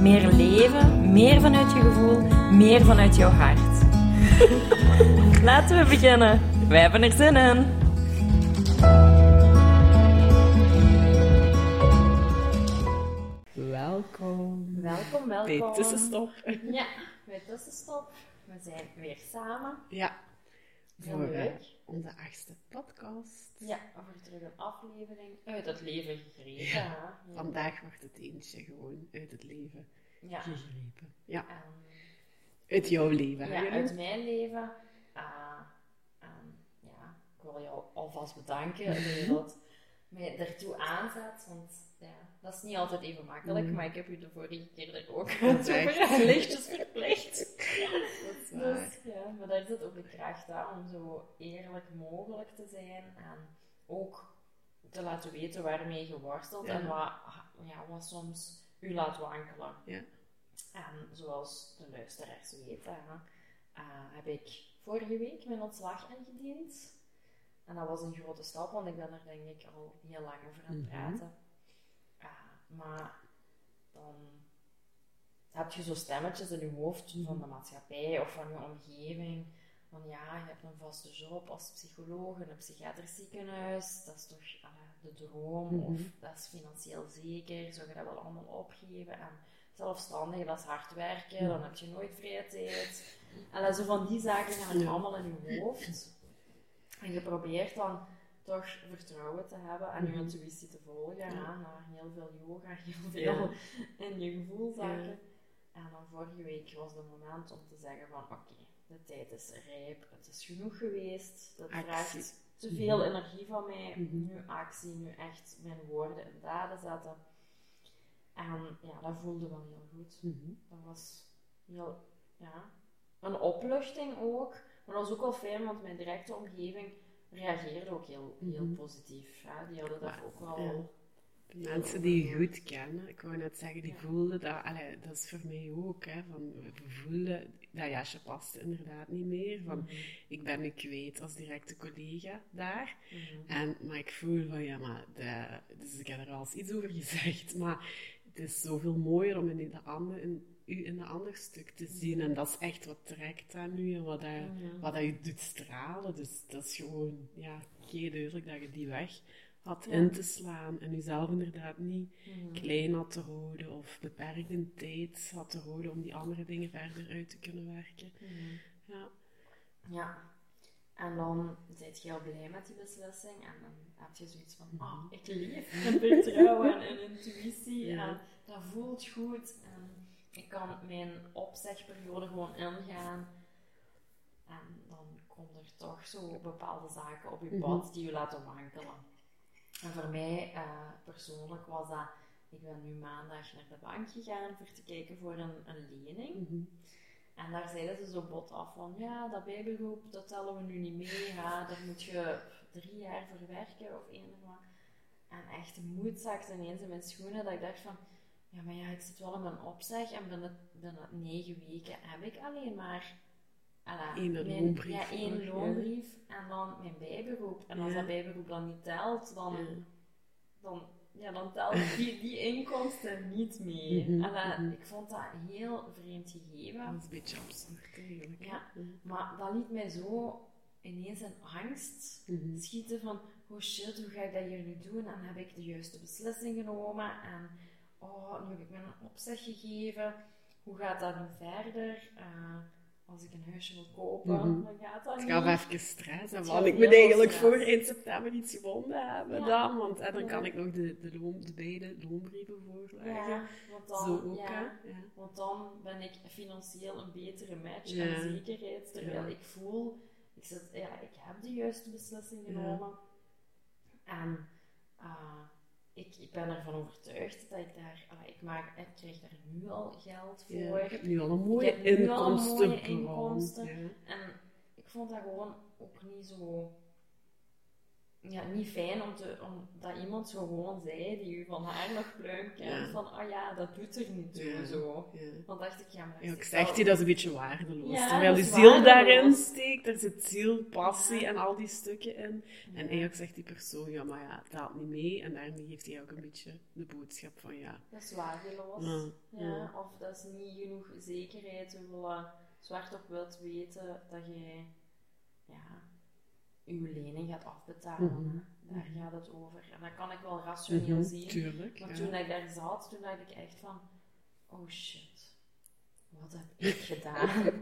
Meer leven, meer vanuit je gevoel, meer vanuit jouw hart. Laten we beginnen. Wij hebben er zin in. Welkom Welkom, bij Tussenstop. Ja, bij Tussenstop. We zijn weer samen. Ja, Heel voor eh, leuk. Onze achtste podcast. Ja, over terug een aflevering uit het leven gegrepen. Ja. Vandaag wordt het eentje gewoon uit het leven Ja. gegrepen. Ja, En, uit jouw leven. ja, uit mijn leven. Ah, en, ja, ik wil jou alvast bedanken dat je dat mij ertoe aanzet. Want ja, dat is niet altijd even makkelijk, Mm. maar ik heb u de vorige keer er ook echt. lichtjes verplicht. Dat is waar. Dus ja, maar daar zit ook de kracht hè, om zo eerlijk mogelijk te zijn en ook te laten weten waarmee je worstelt Ja. en wat, ja, wat soms u laat wankelen. Ja. En zoals de luisteraars weten, eh, heb ik vorige week mijn ontslag ingediend. En dat was een grote stap, want ik ben er denk ik al heel lang over aan het Mhm. praten. Maar dan heb je zo stemmetjes in je hoofd van de maatschappij of van je omgeving. Van ja, je hebt een vaste job als psycholoog in een psychiatrisch ziekenhuis. Dat is toch de droom, Mhm. of dat is financieel zeker. Zou je dat wel allemaal opgeven? En zelfstandig, dat is hard werken, dan heb je nooit vrije tijd. En zo van die zaken gaan allemaal in je hoofd. En je probeert dan toch vertrouwen te hebben en je Mhm. intuïtie te volgen. Ja. Ja. naar heel veel yoga, heel veel in je gevoelzaken. En dan vorige week was het moment om te zeggen van oké, de tijd is rijp, het is genoeg geweest. Dat Actie. vraagt te veel Mhm. energie van mij. Mhm. Nu actie, nu echt mijn woorden in daden zetten. En ja, dat voelde wel heel goed. Dat was heel, ja, een opluchting ook. Maar dat was ook wel fijn, want mijn directe omgeving reageerde ook heel, heel Mhm. positief. Die hadden dat Maar, ook wel... ja. Mensen die je goed kennen, ik wou net zeggen, die Ja. voelden dat, allee, dat is voor mij ook, hè, van, we voelen, dat jasje past inderdaad niet meer, van, Mhm. ik ben nu kwijt als directe collega daar, Mhm. en, maar ik voel van, ja, maar, de, dus ik heb er al eens iets over gezegd, maar het is zoveel mooier om in de ander, in, u in een ander stuk te zien, en dat is echt wat trekt aan nu, en wat, dat, wat dat je doet stralen, dus dat is gewoon, ja, geen duidelijk dat je die weg had Ja. in te slaan en jezelf inderdaad niet klein had te houden of beperkt in tijd had te houden om die andere dingen verder uit te kunnen werken. Ja. Ja. En dan ben je heel blij met die beslissing en dan heb je zoiets van, oh, ik leef in vertrouwen en in intuïtie Ja. en dat voelt goed en ik kan mijn opzegperiode gewoon ingaan. En dan komen er toch zo bepaalde zaken op je Mhm. pad die je laten wankelen. En voor mij eh, persoonlijk was dat, ik ben nu maandag naar de bank gegaan voor te kijken voor een, een lening. Mhm. En daar zeiden ze zo bot af van, ja, dat bijberoep, dat tellen we nu niet mee. Ja, daar moet je drie jaar voor werken of één of wat. En echt de moed zakte ineens in mijn schoenen, dat ik dacht van, ja, maar ja, ik zit wel in mijn opzeg en binnen, binnen negen weken heb ik alleen maar Eén loonbrief Ja, één ja. loonbrief en dan mijn bijberoep. En als Ja. dat bijberoep dan niet telt, dan, Ja. dan, ja, dan telt die, die inkomsten niet mee. Mhm, En dat- mhm. ik vond dat heel vreemd gegeven. Dat is een beetje absurd eigenlijk. Ja. Maar dat liet mij zo ineens in angst Mhm. schieten van, oh shit, hoe ga ik dat hier nu doen? En heb ik de juiste beslissing genomen? En oh, nu heb ik mijn opzeg gegeven. Hoe gaat dat nu verder? Eh, als ik een huisje wil kopen, Mhm. dan gaat dat Het niet. gaf even stress. En Het van, gaf ik moet eigenlijk stress. voor 1 september iets gewonnen hebben Ja. dan. Want en dan kan ik nog de, de, loon, de beide loonbrieven voorleggen. Ja, want dan, Zo ook, ja, hè. Ja. Want dan ben ik financieel een betere match Ja. en zekerheid. Terwijl Ja. ik voel, ik, zit, ja, ik heb de juiste beslissing Ja. genomen. En eh, ik, ik ben ervan overtuigd dat ik daar, ah, ik, maak, ik krijg daar nu al geld voor. Ja, je hebt nu al een Ik mooie heb nu al een mooie inkomsten. Ja. En ik vond dat gewoon ook niet zo. Ja, niet fijn om te, om, dat iemand zo gewoon zei die u van haar nog pluim kent. Ja. Van, ah ja, dat doet er niet toe. Ja. Zo. Ja. Dan dacht ik, ja, maar. Ja, ik zeg dat is een beetje waardeloos. Terwijl is ziel waardeloos. daarin steekt, daar zit ziel, passie en al die stukken in. En eigenlijk zegt die persoon, ja, maar ja, het haalt niet mee. En daarmee geeft hij ook een beetje de boodschap van, ja, Dat is waardeloos. Ja. Of dat is niet genoeg zekerheid. We willen zwart op wit weten dat je ja, je lening gaat afbetalen. Mhm. Daar gaat het over. En dat kan ik wel rationeel mhm, zien. tuurlijk. Maar ja. toen ik daar zat, toen dacht ik echt van... Oh shit. Wat heb ik gedaan?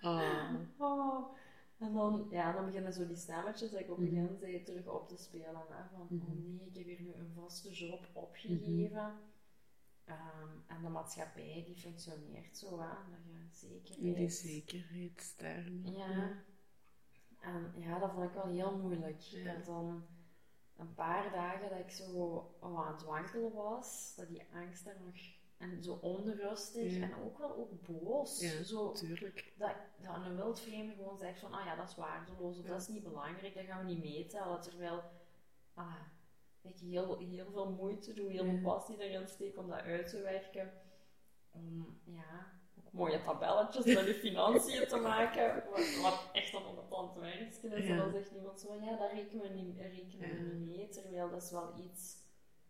Ah, Oh. En dan, ja, dan beginnen zo die stemmetjes dat ik op het Mhm. begin zei terug op te spelen. Hè, van, Mhm. oh nee, ik heb hier nu een vaste job opgegeven. Ehm, en de maatschappij die functioneert zo, hè, dat je zekerheid... die zekerheidstermen. Ja. En ja, dat vond ik wel heel moeilijk. Ja. Ik had dan een paar dagen dat ik zo oh, aan het wankelen was, dat die angst er nog... En zo onrustig Ja. en ook wel ook boos. Ja, Zo, tuurlijk. dat, dat een wildvreemde gewoon zegt van, ah ja, dat is waardeloos, of dat is niet belangrijk, dat gaan we niet meetellen. Terwijl, ah, ik heel, heel veel moeite doe, heel veel passie erin steek om dat uit te werken. Om, ja, mooie tabelletjes met de financiën te maken, wat, wat echt dan een tand werkje is. En dan zegt iemand zo van, ja, dat rekenen we niet, rekenen we niet mee, terwijl dat is wel iets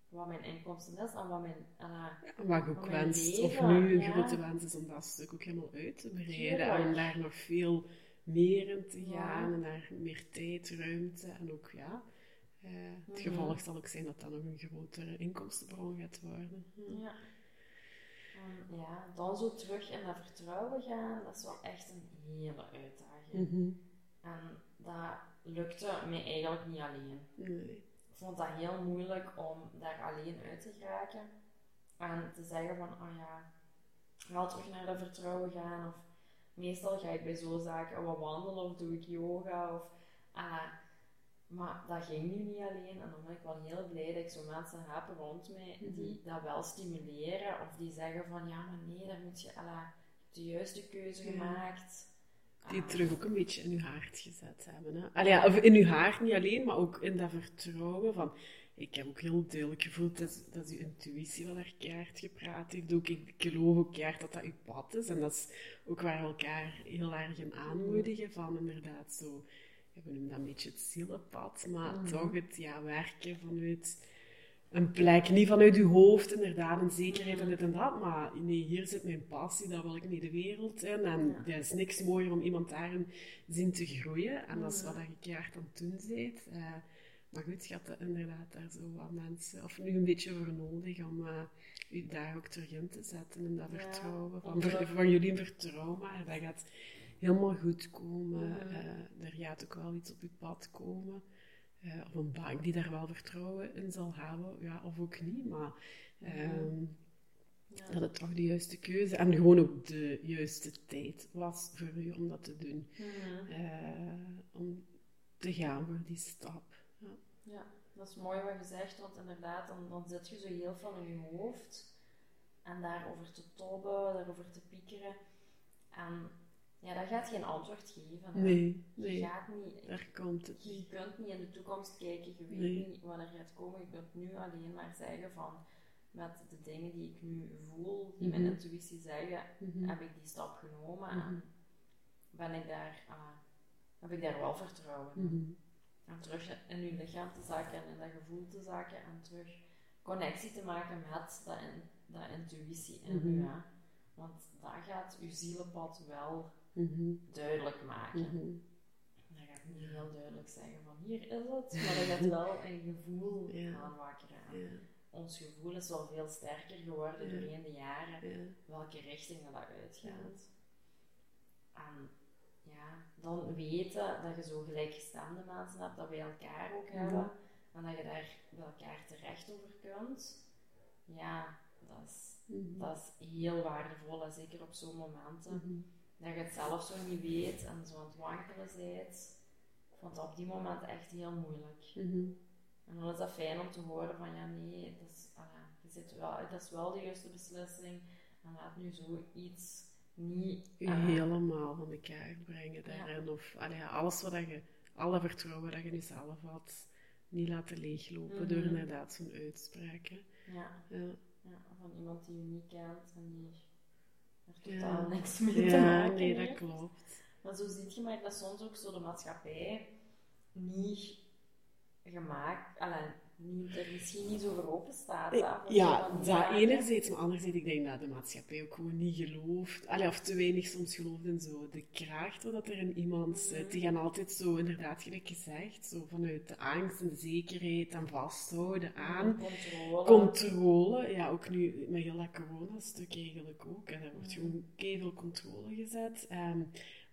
wat mijn inkomsten is en wat mijn... ah, Wat ik ook wens, of nu een ja. grote wens is om dat stuk ook helemaal uit te breiden. En daar nog veel meer in te gaan. En daar meer tijd, ruimte en ook, ja... eh, het Mhm. gevolg zal ook zijn dat dat nog een grotere inkomstenbron gaat worden. Ja. En ja, dan zo terug in dat vertrouwen gaan, dat is wel echt een hele uitdaging. Mhm. En dat lukte mij eigenlijk niet alleen. Nee. Ik vond dat heel moeilijk om daar alleen uit te geraken. En te zeggen van, oh ja, ga terug naar dat vertrouwen gaan. Of meestal ga ik bij zo'n zaken wat wandelen of doe ik yoga. Of, ah, maar dat ging nu niet alleen. En dan ben ik wel heel blij dat ik zo mensen heb rond mij die dat wel stimuleren. Of die zeggen van, ja maar nee, daar moet je alla, de juiste keuze Ja. gemaakt. Die Ah, terug ook een beetje in uw hart gezet hebben. Hè? Allee, ja, of in uw hart niet alleen, maar ook in dat vertrouwen van... Ik heb ook heel duidelijk gevoeld dat, dat uw intuïtie wat daar keihard gepraat heeft. Ook, ik geloof ook keihard dat dat uw pad is. En dat is ook waar we elkaar heel erg in aanmoedigen. Van inderdaad zo... we noemen dat een beetje het zielenpad. Maar Mhm. toch het ja, werken vanuit een plek. Niet vanuit uw hoofd, inderdaad, een zekerheid en dit en dat. Maar nee, hier zit mijn passie, daar wil ik mee de wereld in. En Ja. er is niks mooier om iemand daarin zien te groeien. En dat is Mhm. wat je keihard aan het doen bent. Eh, maar goed, je had er inderdaad daar zo wat mensen, of nu een beetje voor nodig om eh u daar ook terug in te zetten. In dat Ja, vertrouwen. Van, van jullie vertrouwen, maar dat gaat helemaal goed komen. Eh, er gaat ook wel iets op je pad komen. Eh, of een bank die daar wel vertrouwen in zal hebben, ja, of ook niet. Maar ehm, ja. dat het toch de juiste keuze en gewoon ook de juiste tijd was voor u om dat te doen. Mhm. Eh, om te gaan voor die stap. Ja. Ja, dat is mooi wat je zegt, want inderdaad, dan, dan zit je zo heel veel in je hoofd en daarover te tobben, daarover te piekeren. En ja, dat gaat geen antwoord geven. hè. Nee, Je gaat niet, daar komt het je kunt niet in de toekomst kijken, je weet Nee. niet wanneer het gaat komen. Je kunt nu alleen maar zeggen van, met de dingen die ik nu voel, die mijn Mhm. intuïtie zeggen, Mhm. heb ik die stap genomen Mhm. en ben ik daar, ah, heb ik daar wel vertrouwen in. Mhm. En terug in je lichaam te zakken en in dat gevoel te zakken en terug connectie te maken met dat, in, dat intuïtie in Mhm. u. Hè. Want dat gaat uw zielenpad wel Mhm. duidelijk maken. Mhm. Dat gaat niet heel duidelijk zeggen van hier is het, maar dat gaat wel een gevoel Ja. aanwakkeren. En Ja, Ons gevoel is wel veel sterker geworden Ja. doorheen de jaren ja. welke richting dat uitgaat. En ja, dan weten dat je zo gelijkgestemde mensen hebt, dat wij elkaar ook Mhm. hebben en dat je daar bij elkaar terecht over kunt. Ja, dat is, Mhm. dat is heel waardevol, en zeker op zo'n momenten. Dat je het zelf zo niet weet en zo aan het wankelen bent. Ik vond dat op die momenten echt heel moeilijk. Mhm. En dan is dat fijn om te horen van, ja, nee, dat is, ah, je zit wel, dat is wel de juiste beslissing. En laat nu zoiets niet... Je ah, helemaal van de kaart brengen daarin. Of ja, alles wat je, alle vertrouwen dat je in jezelf had, niet laten leeglopen door Mhm. inderdaad zo'n uitspraak. hè. ja, Ja. ja, van iemand die je niet kent en die er Ja. totaal niks mee te ja, maken nee, dat klopt. Maar zo zie je maar dat soms ook zo de maatschappij niet gemaakt, allee, niet, er misschien niet zo voor open staat. Ja, dat enerzijds, maar anderzijds, ik denk dat de maatschappij ook gewoon niet gelooft, allee, of te weinig soms gelooft in zo de kracht wat er in iemand zit. Die gaan altijd zo, inderdaad, gelijk gezegd, zo vanuit de angst en de zekerheid en vasthouden aan Controle. controle. Ja, ook nu met heel dat corona-stuk eigenlijk ook. En er wordt gewoon veel controle gezet. Ehm,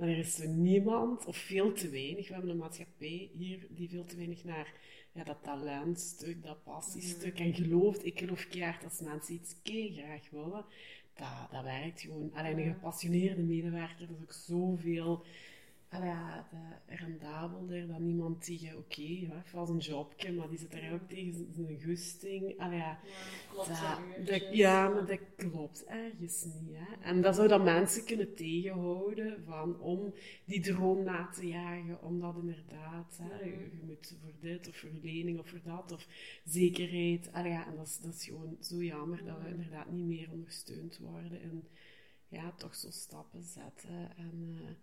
maar er is niemand, of veel te weinig, we hebben een maatschappij hier die veel te weinig naar ja, dat talentstuk, dat passiestuk en gelooft. Ik geloof keihard als mensen iets graag willen. Dat, dat werkt gewoon. Alleen een gepassioneerde medewerker, dat is ook zoveel ja, de, rendabelder dan iemand die je, oké, ja, heeft wel een jobje, maar die zit er ook tegen zijn- gusting. Allee, ja, Ja, klopt, dat, ja, maar dat klopt ergens niet. Hè? En dat zou dan mensen kunnen tegenhouden van, om die droom na te jagen, omdat inderdaad, hè, je, je moet voor dit of voor lening of voor dat, of zekerheid. Allee, ja, en dat is, dat is gewoon zo jammer dat we inderdaad niet meer ondersteund worden en ja, toch zo stappen zetten. En, eh,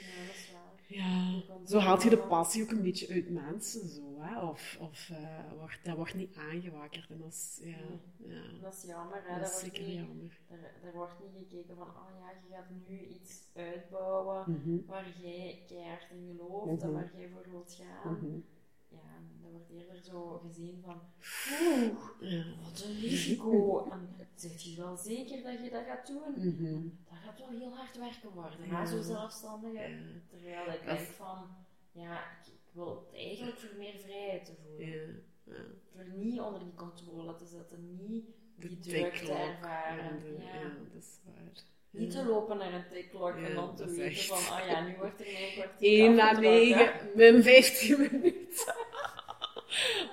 Ja, dat is waar. ja, zo haalt je de passie ook een beetje uit mensen, zo, hè? Of, of eh, wordt, dat wordt niet aangewakkerd. En dat is, ja, ja, Dat is jammer, hè. dat Dat is zeker niet- jammer. Er, er wordt niet gekeken van, oh ja, je gaat nu iets uitbouwen Mhm, waar jij keihard in gelooft en Mhm. waar jij voor wilt gaan. mhm. Ja, dat wordt eerder zo gezien van, oeh, Ja. wat een risico. En zeg je wel zeker dat je dat gaat doen? Mhm. Dat gaat wel heel hard werken worden, Ja. hè, zo zelfstandig. Ja. Terwijl ik denk van, ja, ik, ik wil het eigenlijk voor meer vrijheid te voelen. Ja. Voor niet onder die controle te zitten, niet die druk te ervaren. de- ja. ja, dat is waar. Niet te lopen naar een tikklok Ja, en dan te weten echt- van, ah ja, nu wordt er een kwartier 1 na. 9, min 15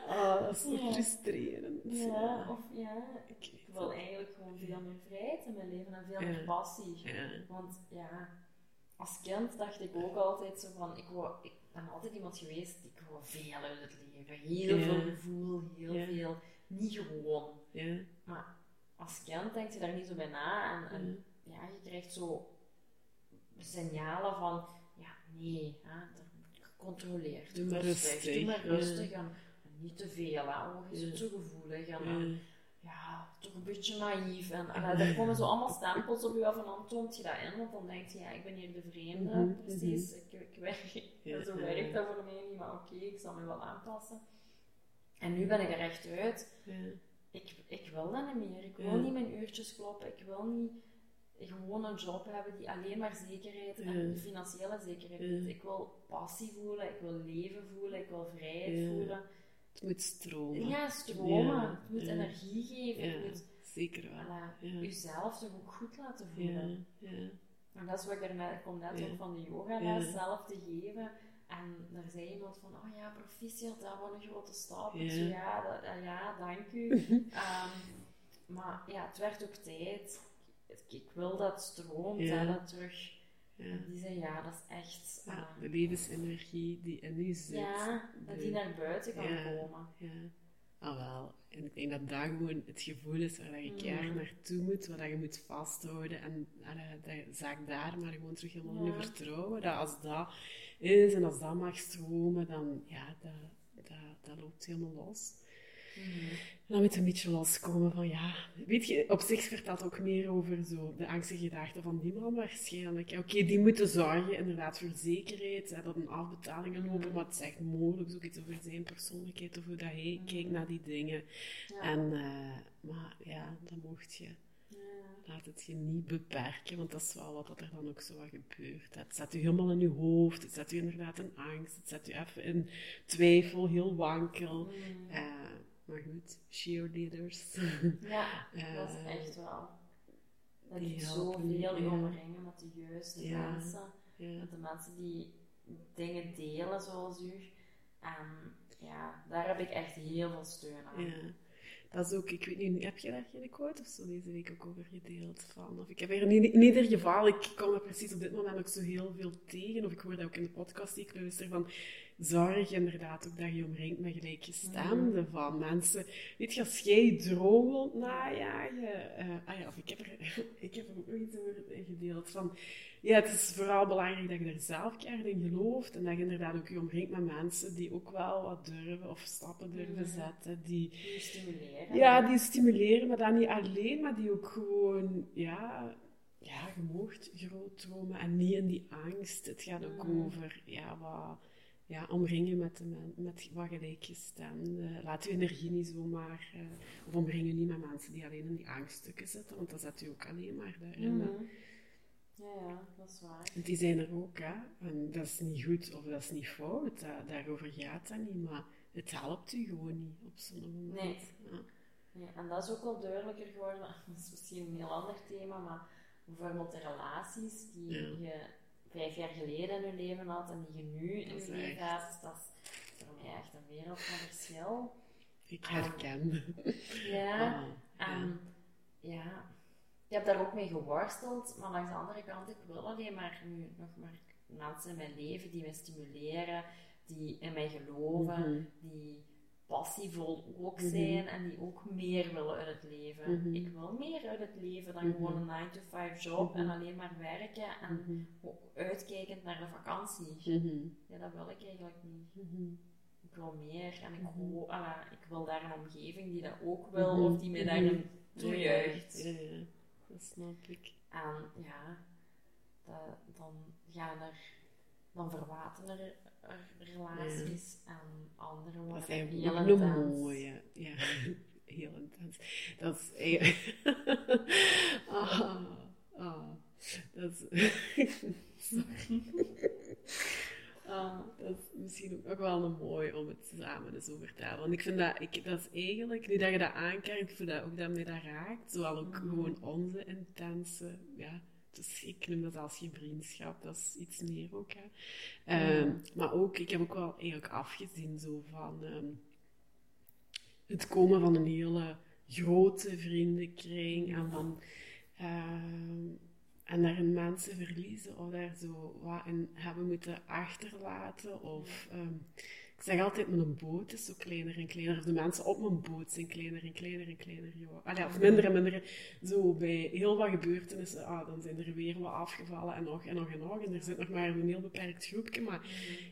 Ah, dat is zo Ja. frustrerend. Ja, of ja, Ik wil eigenlijk gewoon veel meer vrijheid in mijn leven en veel meer passie. Want ja, als kind dacht ik ook altijd zo van, ik, wou, ik ben altijd iemand geweest, ik wou veel uit het leven. Heel veel gevoel, heel veel, niet gewoon. Maar als kind denk je daar niet zo bij na en, en ja, je krijgt zo signalen van, ja, nee, hè, gecontroleerd, Doe maar rustig, doe maar rustig en, en niet te veel, oh, je Ja. zit zo gevoelig en, Ja. en, ja, toch een beetje naïef en, en daar komen zo allemaal stempels op je af en dan toont je dat in, want dan denk je, ja, ik ben hier de vreemde, Mhm, precies, ik, ik werk, Ja, zo werkt dat voor mij niet, maar oké, ik zal me wel aanpassen. En nu ben ik er echt uit Ja. ik, ik wil dat niet meer. Ik wil Ja. niet mijn uurtjes kloppen. Ik wil niet gewoon een job hebben die alleen maar zekerheid en Ja. financiële zekerheid Ja. Ik wil passie voelen, ik wil leven voelen, ik wil vrijheid Ja. voelen. Het moet stromen. Ja, stromen. Het moet energie geven. Het moet zeker wel. voilà, jezelf toch ook goed laten voelen. En dat is wat ik daarnet, ik kom net ook van de Ja. zelf te geven. En daar zei iemand van, oh ja, proficiat, dat was een grote stap. Ja. dat, ja, dank u. Ehm, maar ja, het werd ook tijd. Ik, wil dat stroomt, Ja. hè, dat terug. Ja. Die zei, ja, dat is echt... Ja, ehm, de levensenergie die in u zit. ja, dat de- die naar buiten kan komen. Ja. Ah wel. En ik denk dat dat gewoon het gevoel is waar je Mm. keihard naartoe moet, waar je moet vasthouden. En dat je zaak daar maar gewoon terug helemaal in vertrouwen. Dat als dat is en als dat mag stromen, dan ja, dat, dat, dat loopt helemaal los. Mhm. Dan moet je een beetje loskomen van ja, weet je, op zich vertelt ook meer over zo de angstige gedachten van die man waarschijnlijk. Oké, die moeten zorgen inderdaad voor zekerheid, hè, dat een afbetalingen lopen, maar het is echt mogelijk ook iets over zijn persoonlijkheid of hoe dat hij kijkt naar die dingen. Ja. En, eh, maar ja, dan mocht je, Ja. laat het je niet beperken, want dat is wel wat er dan ook zo wat gebeurt. Het zet u helemaal in je hoofd, het zet u inderdaad in angst, het zet u even in twijfel, heel wankel. Mhm. Eh, maar goed, cheerleaders. Ja, Eh, dat is echt wel. Dat die zoveel je, omringen met de juiste Ja. mensen. ja. Met de mensen die dingen delen zoals u. En ja, daar heb ik echt heel veel steun aan. Ja. Dat is ook, ik weet niet, heb je daar geen quote of zo deze week ook over gedeeld? Van, of ik heb er in, in ieder geval, ik kom er precies op dit moment ook zo heel veel tegen, of ik hoor dat ook in de podcast die ik luister, van zorg inderdaad ook dat je omringt met gelijkgestemden Mhm. van mensen. Weet je, als jij droom wilt najagen, eh, ah ja, of ik heb, er, ik heb er ook nog iets over gedeeld van, ja, het is vooral belangrijk dat je er zelf keihard in gelooft en dat je inderdaad ook je omringt met mensen die ook wel wat durven of stappen durven Mhm. zetten, die, Die stimuleren. ja, die stimuleren, maar dan niet alleen, maar die ook gewoon, ja, ja, je moogt groot dromen en niet in die angst. Het gaat ook Mhm. over, ja, wat, ja, omringen met, men, met wat gelijkgestemden. Laat je energie niet zomaar, eh, of omring je niet met mensen die alleen in die angststukken zitten, want dan zet je ook alleen maar daarin. Mhm. Ja, ja, dat is waar. Die zijn er ook, hè. En dat is niet goed of dat is niet fout, dat- daarover gaat dat niet, maar het helpt u gewoon niet op zo'n moment. Nee. Ja. En dat is ook wel duidelijker geworden. Dat is misschien een heel ander thema, maar bijvoorbeeld de relaties die Ja. je vijf jaar geleden in je leven had en die je nu in je leven hebt, dat is voor mij echt een wereld van verschil. Ik herken. Ja, Ah, ja. en ja, ik heb daar ook mee geworsteld, maar langs de andere kant, ik wil alleen maar nu nog maar mensen in mijn leven die mij stimuleren, die in mij geloven, Mhm. die passievol ook Mhm. zijn en die ook meer willen uit het leven. Mhm. Ik wil meer uit het leven dan Mhm. gewoon een 9-to-5 job en alleen maar werken en ook uitkijkend naar de vakantie. Ja, dat wil ik eigenlijk niet. Ik wil meer en ik, hoop, ah, ik wil daar een omgeving die dat ook wil of die mij daarin toejuicht. Ja, ja, dat snap ik. En ja, dat, dan gaan er, dan verwateren er, relaties en andere Dat een intens. mooie. Ja, heel intens. Dat is ah, ah, dat is... Sorry. Ah, dat is misschien ook wel een mooi om het samen eens over te hebben. Want ik vind dat, ik, dat is eigenlijk, nu dat je dat aankijkt, ik vind dat ook dat mij dat raakt. Zowel ook Mhm. gewoon onze intense, ja, dus ik noem dat als geen vriendschap, dat is iets meer ook. Hè. Ehm, Maar ook, ik heb ook wel eigenlijk afgezien zo van ehm, het komen van een hele grote vriendenkring en van ehm, en daarin mensen verliezen of daar zo wat in hebben moeten achterlaten. Of ik zeg altijd, mijn boot is zo kleiner en kleiner. Of de mensen op mijn boot zijn kleiner en kleiner en kleiner. Allee, of minder en minder. Zo bij heel wat gebeurtenissen, ah, dan zijn er weer wat afgevallen en nog en nog en nog. En er zit nog maar een heel beperkt groepje. Maar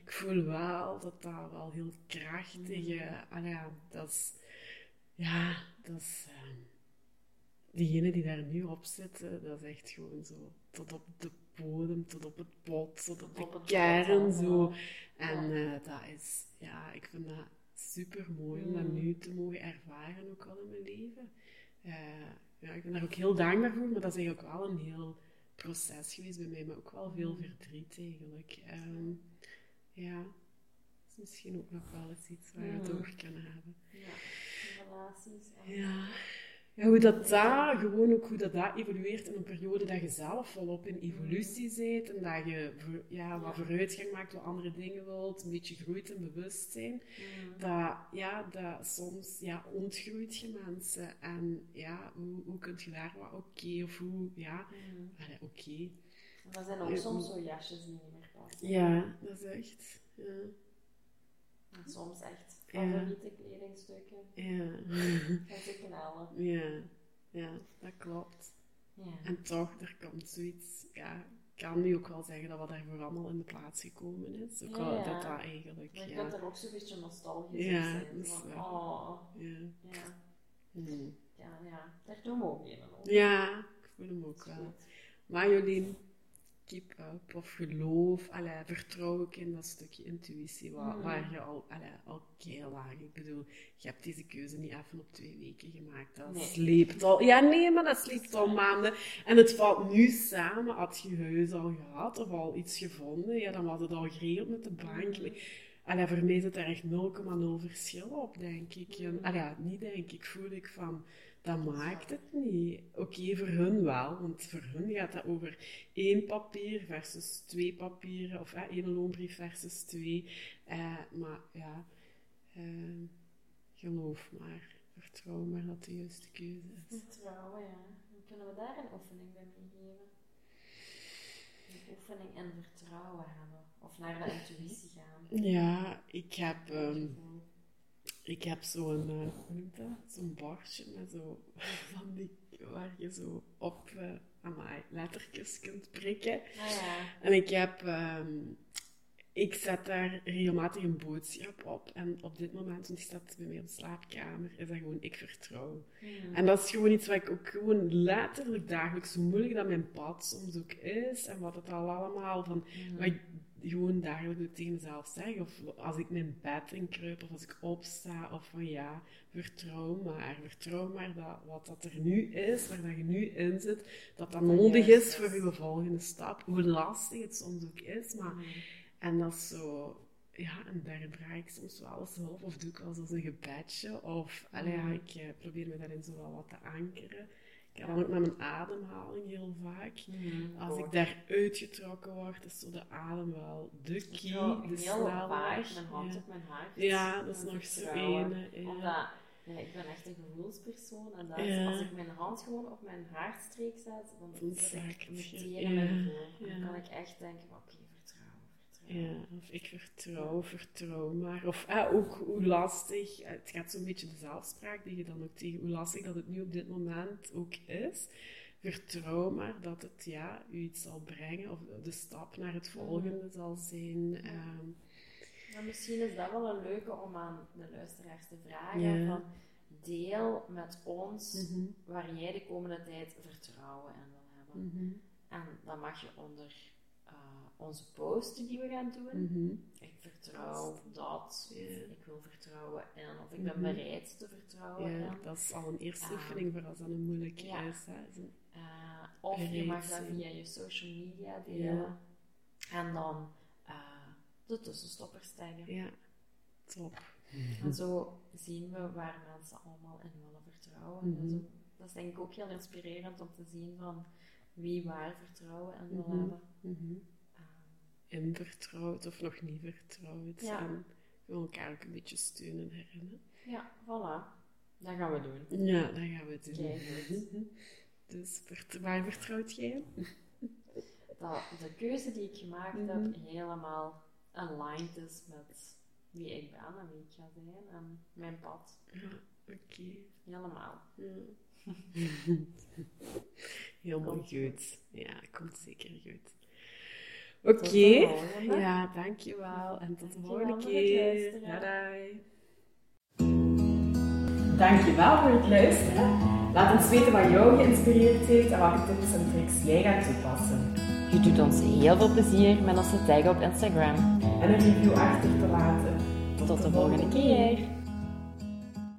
ik voel wel dat dat wel heel krachtig is. Allee, ja, dat is... Ja, dat is... ehm, diegenen die daar nu op zitten, dat is echt gewoon zo tot op de bodem, tot op het bot, tot op Tot op de kern zo. En eh, dat is, ja, ik vind dat super mooi om dat Mm. nu te mogen ervaren, ook al in mijn leven. Eh, ja, ik ben daar ook heel dankbaar voor, maar dat is eigenlijk wel een heel proces geweest bij mij, maar ook wel veel Mm. verdriet eigenlijk. Ehm, ja, dat is misschien ook nog wel eens iets waar we het Mm. over kunnen hebben. Ja, relaties. En, Ja. Ja, hoe dat daar, gewoon ook hoe dat daar evolueert in een periode dat je zelf volop in evolutie bent en dat je ja, wat vooruitgang maakt, wat andere dingen wilt, een beetje groeit in bewustzijn. Dat, ja, dat soms ja, ontgroeit je mensen en ja, hoe, hoe kun je daar wat oké of hoe, ja, oké. Er zijn ook soms zo jasjes die niet meer passen. Ja, dat is echt, ja. En soms echt. Favoriete kledingstukken. Ja. En ze knallen. ja, ja, dat klopt. Ja. En toch, er komt zoiets, ja, ik kan nu ook wel zeggen dat wat daarvoor allemaal in de plaats gekomen is. Ook Ja. dat dat eigenlijk, Maar je ja, kunt er ook zo'n beetje nostalgisch Ja, op zijn. dat is Van, waar. oh, ja. ja. Hmm. Ja, ja. Daar doen we ook een over. Ja, ik voel hem ook wel. Maar Jolien, keep up of geloof, allee, vertrouw ook in dat stukje intuïtie waar, Mm. waar je al, allee, al lang, ik bedoel, je hebt deze keuze niet even op twee weken gemaakt, dat Nee. sleept al, ja nee, maar dat sleept al maanden en het valt nu samen, had je huis al gehad of al iets gevonden, ja dan was het al geregeld met de bank. Mm. Allee, voor mij zit er echt 0,0 verschil op, denk ik. En, Mm. allee, ja, niet denk ik, voel ik van, dat maakt het niet. Oké, voor hun wel, want voor hun gaat dat over één papier versus twee papieren, of eh, één loonbrief versus twee. Eh, maar ja, Ehm, geloof maar, vertrouw maar dat de juiste keuze is. Vertrouwen, ja. Dan kunnen we daar een oefening bij meegeven. Een oefening in vertrouwen hebben. Of naar de intuïtie gaan. Ja, ik heb. Ik heb zo'n, eh, hoe dat? Zo'n bordje met zo van die, waar je zo op, eh amai, lettertjes kunt prikken. Ah ja. En ik heb, ehm, ik zet daar regelmatig een boodschap op. En op dit moment, want die staat bij mij op de slaapkamer, is dat gewoon ik vertrouw. En dat is gewoon iets wat ik ook gewoon letterlijk dagelijks, zo moeilijk dat mijn pad soms ook is. En wat het al allemaal van, wat ik gewoon dagelijks tegen mezelf zeg. Of als ik mijn bed inkruip, of als ik opsta, of van ja, vertrouw maar. Vertrouw maar dat wat dat er nu is, waar dat je nu in zit, dat dat nodig is voor je volgende stap. Hoe lastig het soms ook is, maar... Hmm. En dat is zo... Ja, en daar draai ik soms wel eens hulp, of doe ik wel eens als een gebedje, of... Allee, ja, ik eh, probeer me daarin zo wel wat te ankeren. Ik heb dan ook met mijn ademhaling heel vaak. Hmm. Als ik Ook. daar uitgetrokken word, is zo de adem wel de key, de heel snelweg. mijn hand ja. op mijn hart. Ja, dat is nog zo ene. Ja. Omdat, ja, ik ben echt een gevoelspersoon. En dat Ja. als ik mijn hand gewoon op mijn haarstreek zet, dan Dan zit ik meteen Ja, in mijn gevoel. Dan ja. kan ik echt denken, oké. Ja, of ik vertrouw, vertrouw maar. Of eh, ook hoe lastig, eh, het gaat zo'n beetje de zelfspraak die je dan ook tegen, hoe lastig dat het nu op dit moment ook is. Vertrouw maar dat het ja, u iets zal brengen, of de stap naar het volgende zal zijn. ehm, misschien is dat wel een leuke om aan de luisteraars te vragen. Ja. Van, deel met ons mhm, waar jij de komende tijd vertrouwen in wil hebben. mhm, En dan mag je onder eh, onze post die we gaan doen. mhm. Ik vertrouw dat, ik wil vertrouwen in, of ik ben Mhm. bereid te vertrouwen Ja, dat is al een eerste Ah. oefening voor als dat een moeilijke Ja. is. Eh, of je mag dat via je social media delen. Ja. En dan eh, de tussenstoppers taggen. Ja, top. En zo zien we waar mensen allemaal in willen vertrouwen. Mhm. En zo, dat is denk ik ook heel inspirerend om te zien van wie waar vertrouwen in wil Mhm. hebben. Mhm. Eh, En vertrouwd of nog niet vertrouwd. Ja. En gewoon elkaar ook een beetje steunen herinneren. ja, voilà. Dat gaan we doen. Ja, dat gaan we doen. Kijk. Dus waar vertrouwt jij? Dat de keuze die ik gemaakt Mhm. heb helemaal aligned is met wie ik ben en wie ik ga zijn en mijn pad. Ja, oké. Helemaal. Ja. Helemaal Komt goed. Ja, komt zeker goed. Oké. Ja, dankjewel. En tot de volgende keer. Bye Dankjewel voor het luisteren. Laat ons weten wat jou geïnspireerd heeft en welke tips en tricks jij gaat toepassen. Je doet ons heel veel plezier met ons te taggen op Instagram. En een review achter te laten. Tot de volgende keer.